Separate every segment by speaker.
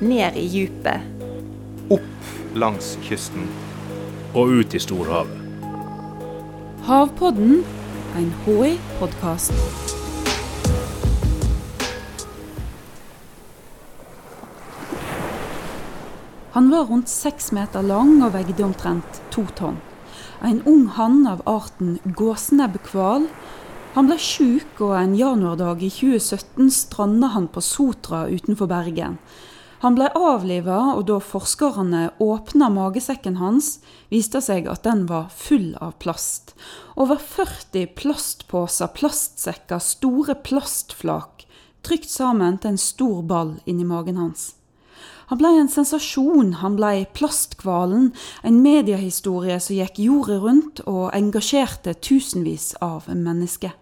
Speaker 1: ned i djupet.
Speaker 2: Opp langs kysten.
Speaker 3: Og ut i storhavet.
Speaker 4: Havpodden, en HI-podkast. Han var rundt seks meter lang og veide omtrent to tonn. En ung hann av arten gåsnebbhval. Han ble sjuk, og en januardag i 2017 stranda han på Sotra utenfor Bergen. Han ble avliva, og da forskerne åpna magesekken hans, viste seg at den var full av plast. Over 40 plastposer, plastsekker, store plastflak trykt sammen til en stor ball inni magen hans. Han ble en sensasjon, han ble Plastkvalen, en mediehistorie som gikk jordet rundt og engasjerte tusenvis av mennesker.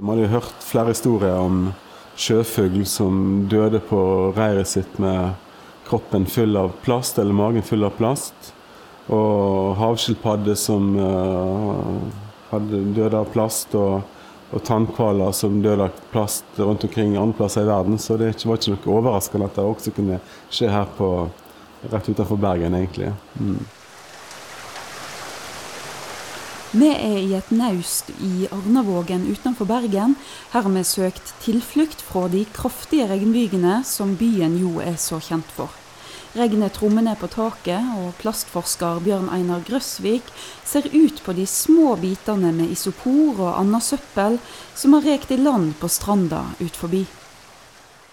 Speaker 5: Man har jo hørt flere historier om sjøfugl som døde på reiret sitt med kroppen full av plast, eller magen full av plast. Og havskilpadde som uh, hadde døde av plast, og, og tannhvaler som døde av plast rundt omkring andre plasser i verden. Så det var ikke noe overraskende at det også kunne skje her på, rett utenfor Bergen, egentlig. Mm.
Speaker 4: Vi er i et naust i Arnavågen utenfor Bergen. Her har vi søkt tilflukt fra de kraftige regnbygene som byen jo er så kjent for. Regnet trommer ned på taket, og plastforsker Bjørn Einar Grøsvik ser ut på de små bitene med isopor og annet søppel som har rekt i land på stranda ut forbi.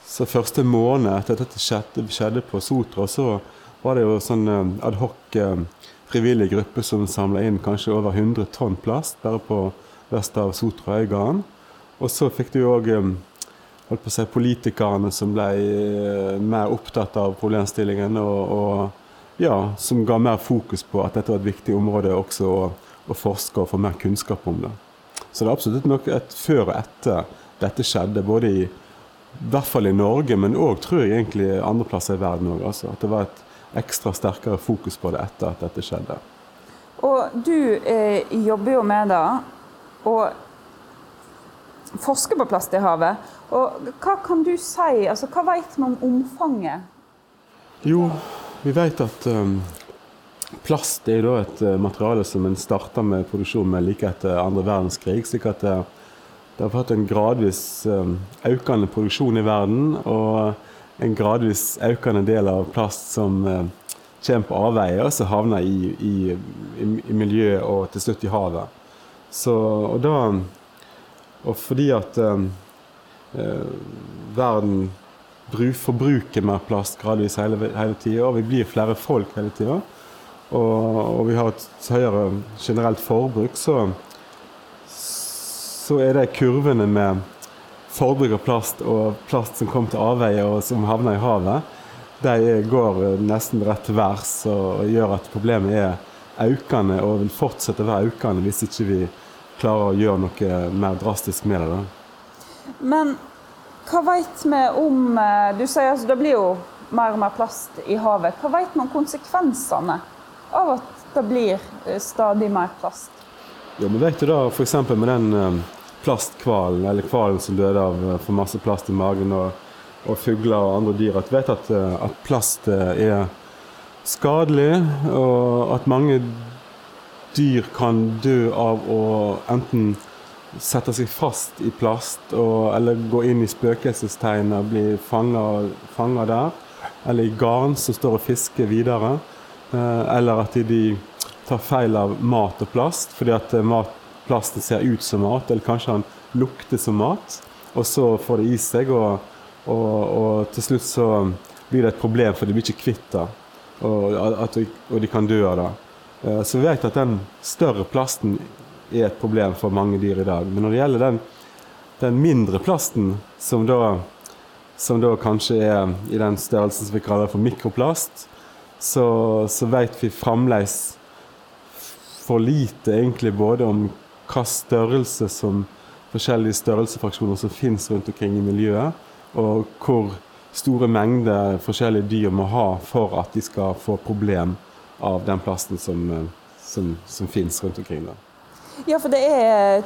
Speaker 5: Så første måned etter at dette skjedde, på Sotra, så var det jo sånn eh, adhoc eh, frivillig gruppe som samla inn kanskje over 100 tonn plast bare på vest av Sotraøygarden. Og så fikk du òg holdt si, politikerne som ble eh, mer opptatt av problemstillingen, og, og ja, som ga mer fokus på at dette var et viktig område også å, å forske og få mer kunnskap om det. Så det er absolutt noe et før og etter dette skjedde, både i, i hvert fall i Norge, men òg tror jeg egentlig andre plasser i verden òg. Altså, at det var et ekstra sterkere fokus på det etter at dette skjedde.
Speaker 4: Og du eh, jobber jo med det, og forsker på plast i havet. Og hva kan du si, altså hva vet vi om omfanget?
Speaker 5: Jo, vi vet at um, plast er da et uh, materiale som en starta med produksjon med like etter andre verdenskrig. slik at det, det har vært en gradvis um, økende produksjon i verden. og en gradvis økende del av plast som uh, kommer på avveie, og som havner i, i, i, i miljøet og til slutt i havet. Så, og, da, og fordi at um, verden forbruker mer plast gradvis hele, hele tida, og vi blir flere folk hele tida, og, og, vi har et høyere generelt forbruk, så, så er det kurvene med forbruk av plast og plast som kommer til avveie og som havner i havet, de går nesten rett til værs og gjør at problemet er økende og vil fortsette å være økende hvis ikke vi klarer å gjøre noe mer drastisk med det. Da.
Speaker 4: Men hva vet vi om eh, Du sier altså det blir jo mer og mer plast i havet. Hva vet vi om konsekvensene av at det blir eh, stadig mer plast?
Speaker 5: Ja, Vi vet jo da f.eks. med den eh, plasthvalen, eller hvalen som døde av eh, for masse plast i magen, og, og fugler og andre dyr, at vet at, eh, at plast eh, er skadelig, og at mange dyr kan dø av å enten sette seg fast i plast, og, eller gå inn i spøkelsestegn og bli fanga der. Eller i garn som står og fisker videre. Eller at de tar feil av mat og plast, fordi at mat plasten ser ut som mat, eller kanskje han lukter som mat. Og så får det i seg, og, og, og til slutt så blir det et problem, for de blir ikke kvitt det. Og, og de kan dø av det. Eh, så vi vet at den større plasten er et problem for mange dyr i dag. Men når det gjelder den, den mindre plasten, som da, som da, kanskje er i den størrelsen som vi kaller for mikroplast, så, så vet vi fremdeles for lite egentlig både om hva størrelse som forskjellige størrelsefraksjoner som finnes rundt omkring i miljøet, og hvor store mengder forskjellige dyr må ha for at de skal få problem av den plasten som, eh, som, som finnes rundt omkring. Da.
Speaker 4: Ja, for det er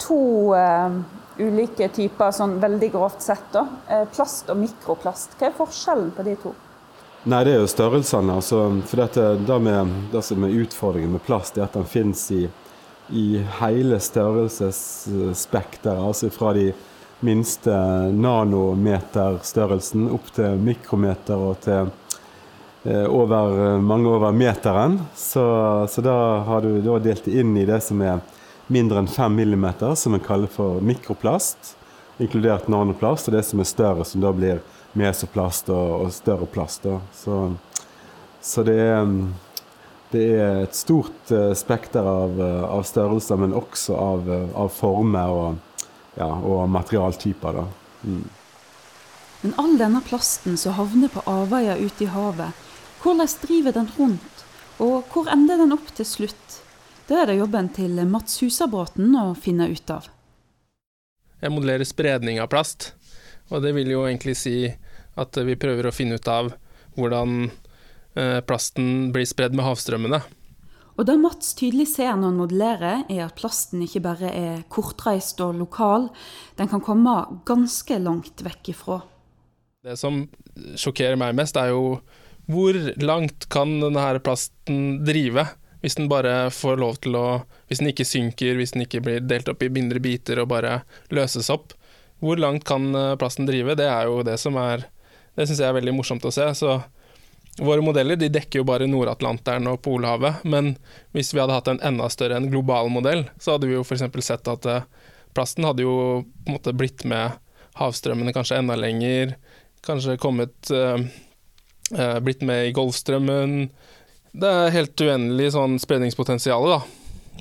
Speaker 4: to uh, ulike typer, sånn veldig grovt sett. da. Plast og mikroplast. Hva er forskjellen på de to?
Speaker 5: Nei, det er jo størrelsene. Altså, for dette, det, med, det som er utfordringen med plast, er at den finnes i, i hele størrelsesspekteret. Altså fra de minste nanometerstørrelsen opp til mikrometer og til eh, over, mange over meteren. Så, så da har du da delt inn i det som er mindre enn 5 millimeter, som vi kaller for mikroplast, inkludert nanoplast, og det som er større, som da blir mesoplast og, og større plast. Så, så det, er, det, er, et stort uh, spekter av, uh, av, størrelser, men også av, uh, av former og, ja, og materialtyper. Mm.
Speaker 4: Men all denne plasten som havner på avveier ute i havet, hvordan driver den rundt? Og hvor ender den opp til slutt? Det er det jobben til Mats Husabråten å finne ut av.
Speaker 1: Jeg modellerer spredning av plast. Og det vil jo egentlig si at vi prøver å finne ut av hvordan eh, plasten blir spredd med havstrømmene.
Speaker 4: Og det Mats tydelig ser når han modellerer, er at plasten ikke bare er kortreist og lokal, den kan komme ganske langt vekk ifra.
Speaker 1: Det som sjokkerer meg mest, er jo hvor langt kan denne plasten drive? Hvis den bare får lov til å Hvis den ikke synker, hvis den ikke blir delt opp i mindre biter og bare løses opp, hvor langt kan eh, plasten drive? Det er jo det som er Det syns jeg er veldig morsomt å se. Så våre modeller de dekker jo bare Nord-Atlanteren og Polhavet, men hvis vi hadde hatt en enda større en global modell, så hadde vi jo f.eks. sett at eh, plasten hadde jo på en måte blitt med havstrømmene kanskje enda lenger, kanskje kommet uh, Blitt med i Golfstrømmen. Det er helt uendelig sånn spredningspotensial, da.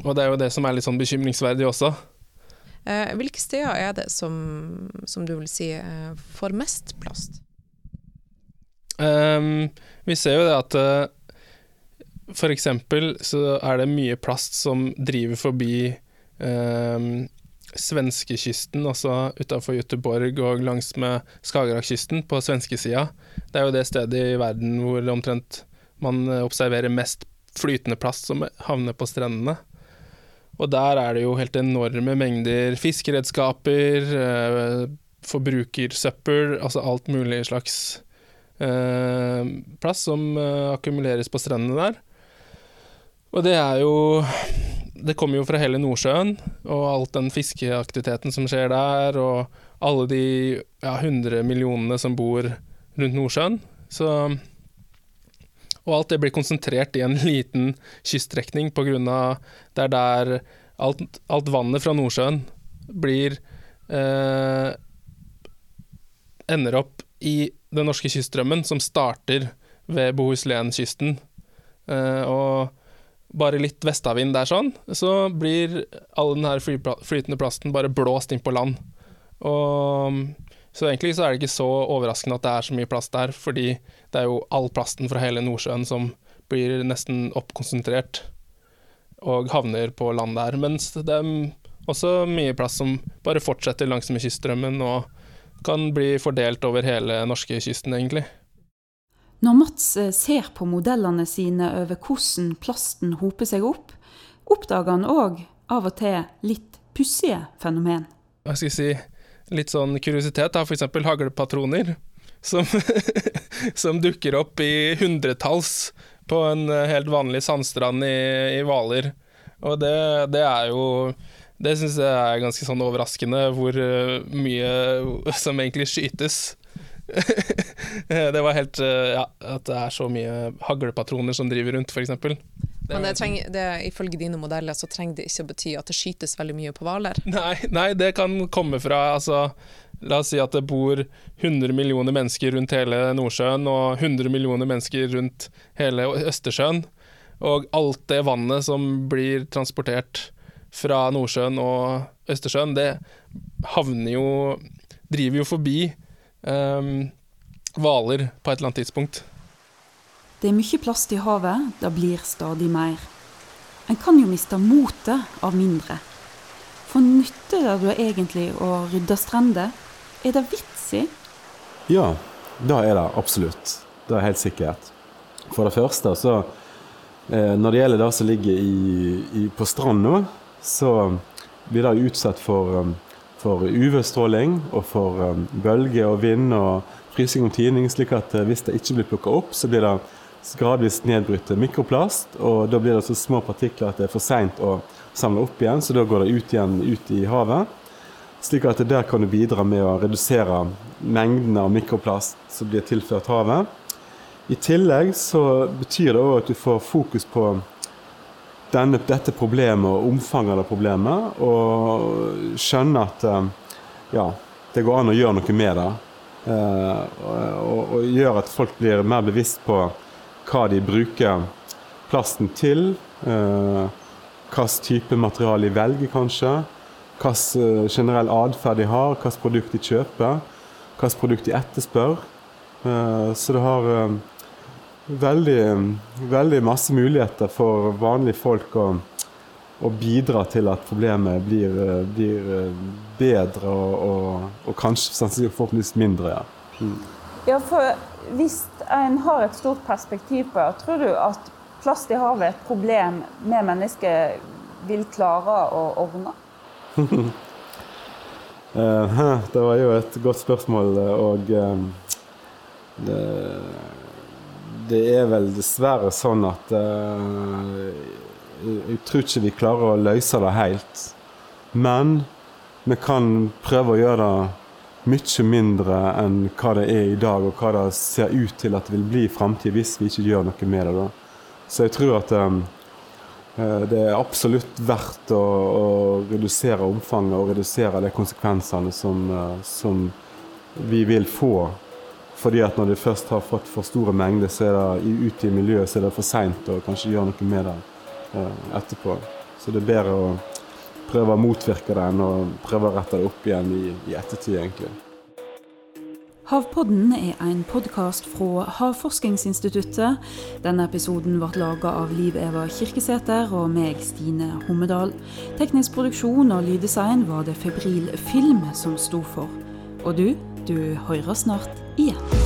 Speaker 1: Og det er jo det som er litt sånn bekymringsverdig også.
Speaker 6: Eh, hvilke steder er det som, som du vil si eh, får mest plast?
Speaker 1: Um, vi ser jo det at uh, for eksempel så er det mye plast som driver forbi um, svenskekysten, altså utafor Göteborg og langs med Skagerrakkysten på svenskesida. Det er jo det stedet i verden hvor omtrent man observerer mest flytende plast som havner på strendene. Og der er det jo helt enorme mengder fiskeredskaper, eh, forbrukersøppel, altså alt mulig slags eh, plass som eh, akkumuleres på strendene der. Og det er jo Det kommer jo fra hele Nordsjøen, og alt den fiskeaktiviteten som skjer der, og alle de ja, 100 millionene som bor rundt Nordsjøen. Så og alt det blir konsentrert i en liten kyststrekning pga. det er der alt, alt, vannet fra Nordsjøen blir eh, Ender opp i den norske kyststrømmen, som starter ved Bohuslän-kysten. Eh, og bare litt vestavind der sånn, så blir all den her flytende plasten bare blåst inn på land. Og så egentlig så er det ikke så overraskende at det er så mye plast der, fordi det er jo all plasten fra hele Nordsjøen som blir nesten oppkonsentrert og havner på land der. Mens det er også mye plast som bare fortsetter langsmed kyststrømmen og kan bli fordelt over hele norskekysten, egentlig.
Speaker 4: Når Mats eh, ser på modellene sine over hvordan plasten hoper seg opp, oppdager han òg av og til litt pussige fenomen.
Speaker 1: Hva skal jeg si litt sånn kuriositet, da, f.eks. haglepatroner. Som, som, dukker opp i hundretalls på en eh, helt vanlig sandstrand i Hvaler. Og det, det, er jo Det syns jeg er ganske sånn overraskende, hvor eh, mye som egentlig skytes. det var helt eh, Ja, at det er så mye haglepatroner som driver rundt, f.eks.
Speaker 6: Men det trenger, det, ifølge dine modeller så trenger det ikke å bety at det skytes veldig mye på hvaler?
Speaker 1: Nei, nei, det kan komme fra altså, La oss si at det bor 100 millioner mennesker rundt hele Nordsjøen og 100 millioner mennesker rundt hele Østersjøen. Og alt det vannet som blir transportert fra Nordsjøen og Østersjøen, det havner jo Driver jo forbi ehm, hvaler um, på et eller annet tidspunkt.
Speaker 4: Det er mye plast i havet, det blir stadig mer. En kan jo miste motet av mindre. For nytter det da egentlig å rydde strender? Er det vits i?
Speaker 5: Ja, det er det absolutt. Det er helt sikkert. For det første, så eh, Når det gjelder det som ligger i, i, på stranda, så blir det utsatt for, um, for UV-stråling og for bølger bølge og vind og frysing og tining, slik at uh, hvis det ikke blir plukka opp, så blir det gradvis nedbrutt mikroplast, og da blir det så små partikler at det er for seint å samle opp igjen, så da går det ut igjen ut i havet. Slik at der kan du bidra med å redusere mengden av mikroplast som blir tilført havet. I tillegg så betyr det òg at du får fokus på denne, dette problemet og omfanget av det problemet, og skjønner at eh, ja, det går an å gjøre noe med det. Eh, og, og gjør at folk blir mer bevisst på hva de bruker plasten til. Eh, hvilken type materiale de velger, kanskje. Hvilken generell atferd de har, hvilket produkt de kjøper. Hvilket produkt de etterspør. Så det har veldig, veldig masse muligheter for vanlige folk å, å bidra til at problemet blir, blir bedre og, og, og kanskje forhåpentligvis mindre. Ja. Mm.
Speaker 4: ja, for hvis en har et stort perspektiv på det, tror du at plast i havet er et problem vi mennesker vil klare å ordne?
Speaker 5: Eh, det var jo et godt spørsmål, og eh, det, det er vel dessverre sånn at uh, jeg tror ikke vi klarer å løse det helt. Men vi kan prøve å gjøre det mye mindre enn hva det er i dag, og hva det ser ut til at det vil bli i framtida hvis vi ikke gjør noe med det. Da. Så jeg tror at um, det er absolutt verdt å, å, redusere omfanget og redusere de konsekvensene som, som, vi vil få. Fordi at når de først har fått for store mengder så er det, ute i miljøet, så er det for seint å kanskje gjøre noe med det eh, etterpå. Så det er bedre å prøve å motvirke det enn å prøve å rette det opp igjen i, i ettertid, egentlig.
Speaker 4: Havpodden er en podkast fra Havforskningsinstituttet. Denne episoden ble laga av Liv Eva Kirkesæter og meg, Stine Hommedal. Teknisk produksjon og lyddesign var det Febril Film som sto for. Og du, du hører snart igjen.